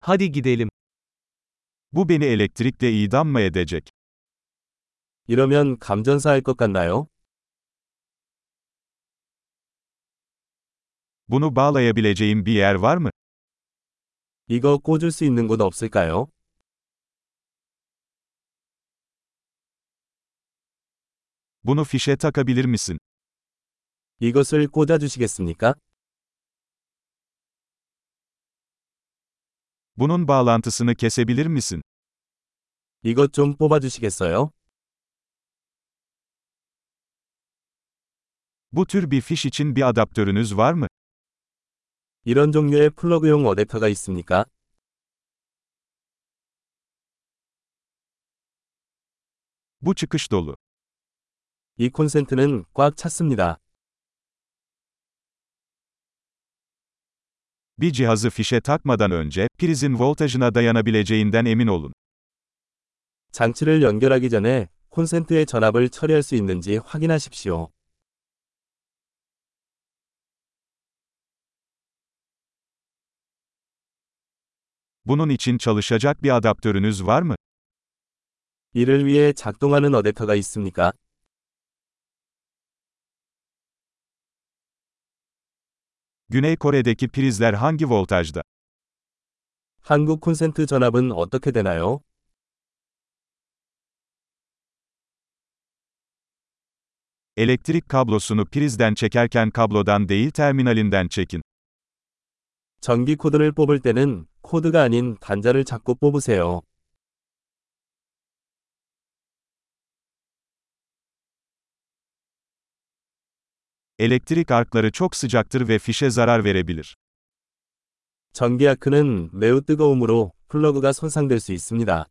Hadi gidelim. Bu beni elektrikle idam mı edecek? 이러면 감전사할 것 같나요? Bunu bağlayabileceğim bir yer var mı? 이거 꽂을 수 있는 곳 없을까요? Bunu fişe takabilir misin? 이것을 꽂아 주시겠습니까? Bunun bağlantısını kesebilir misin? 이것 좀 뽑아 주시겠어요? Bu tür bir fiş için bir adaptörünüz var mı? 이런 종류의 플러그용 어댑터가 있습니까? Bu çıkış dolu. 이 콘센트는 꽉 찼습니다. Bir cihazı fişe takmadan önce, prizin voltajına dayanabileceğinden emin olun. 장치를 연결하기 전에 콘센트의 전압을 처리할 수 있는지 확인하십시오. Bunun için çalışacak bir adaptörünüz var mı? 이를 위해 작동하는 어댑터가 있습니까? Güney Kore'deki prizler hangi voltajda? 한국 콘센트 전압은 어떻게 되나요? Elektrik kablosunu prizden çekerken kablodan değil terminalinden çekin. 전기 코드를 뽑을 때는 코드가 아닌 단자를 잡고 뽑으세요. Elektrik arkları çok sıcaktır ve fişe zarar verebilir. 전기 아크는 매우 뜨거움으로 플러그가 손상될 수 있습니다.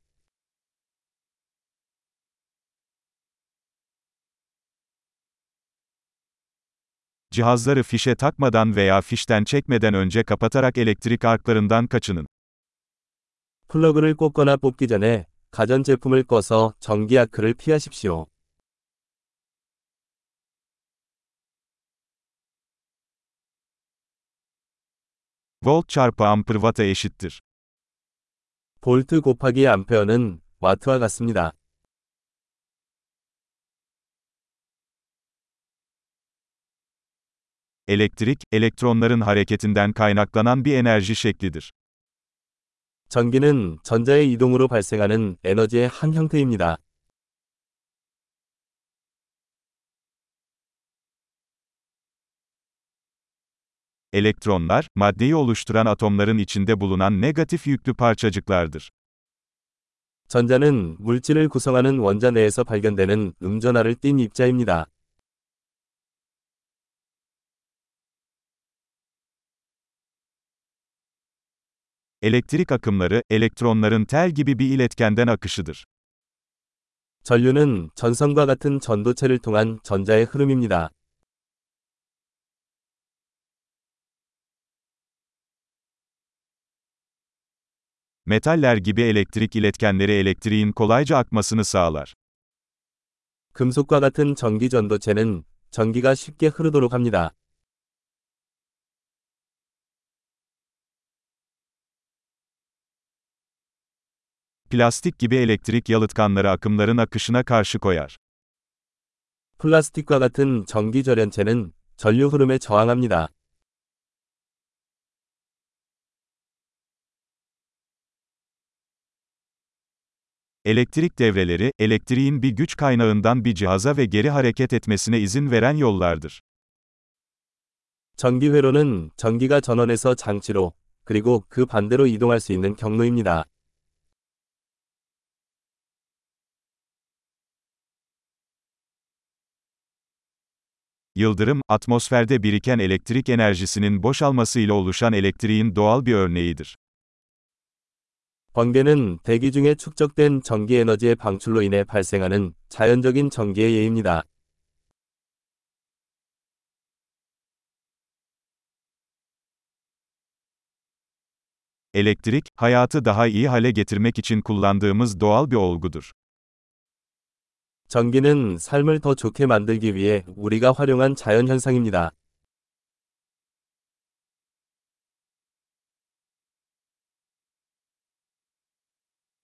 Cihazları fişe takmadan veya fişten çekmeden önce kapatarak elektrik arklarından kaçının. 플러그를 꽂거나 뽑기 전에 가전제품을 꺼서 전기 아크를 피하십시오. Volt çarpı amper watt'a eşittir. 볼트 곱하기 암페어는 와트와 같습니다. Elektrik, elektronların hareketinden kaynaklanan bir enerji şeklidir. 전기는 전자의 이동으로 발생하는 에너지의 한 형태입니다. Elektronlar, maddeyi oluşturan atomların içinde bulunan negatif yüklü parçacıklardır. 전자는 물질을 구성하는 원자 내에서 발견되는 음전하를 띤 입자입니다. Elektrik akımları, elektronların tel gibi bir iletkenden akışıdır. 전류는 전선과 같은 전도체를 통한 전자의 흐름입니다. Metaller gibi elektrik iletkenleri elektriğin kolayca akmasını sağlar. 금속과 같은 전기 전도체는 전기가 쉽게 흐르도록 합니다. Plastik gibi elektrik yalıtkanları akımların akışına karşı koyar. 플라스틱과 같은 전기 절연체는 전류 흐름에 저항합니다. Elektrik devreleri, elektriğin bir güç kaynağından bir cihaza ve geri hareket etmesine izin veren yollardır. 전기 회로는 전기가 전원에서 장치로, 그리고 그 반대로 이동할 수 있는 경로입니다. Yıldırım, atmosferde biriken elektrik enerjisinin boşalmasıyla oluşan elektriğin doğal bir örneğidir. 번개는 대기 중에 축적된 전기 에너지의 방출로 인해 발생하는 자연적인 전기의 예입니다. Elektrik, hayatı daha iyi hale getirmek için kullandığımız doğal bir olgudur. 전기는 삶을 더 좋게 만들기 위해 우리가 활용한 자연 현상입니다.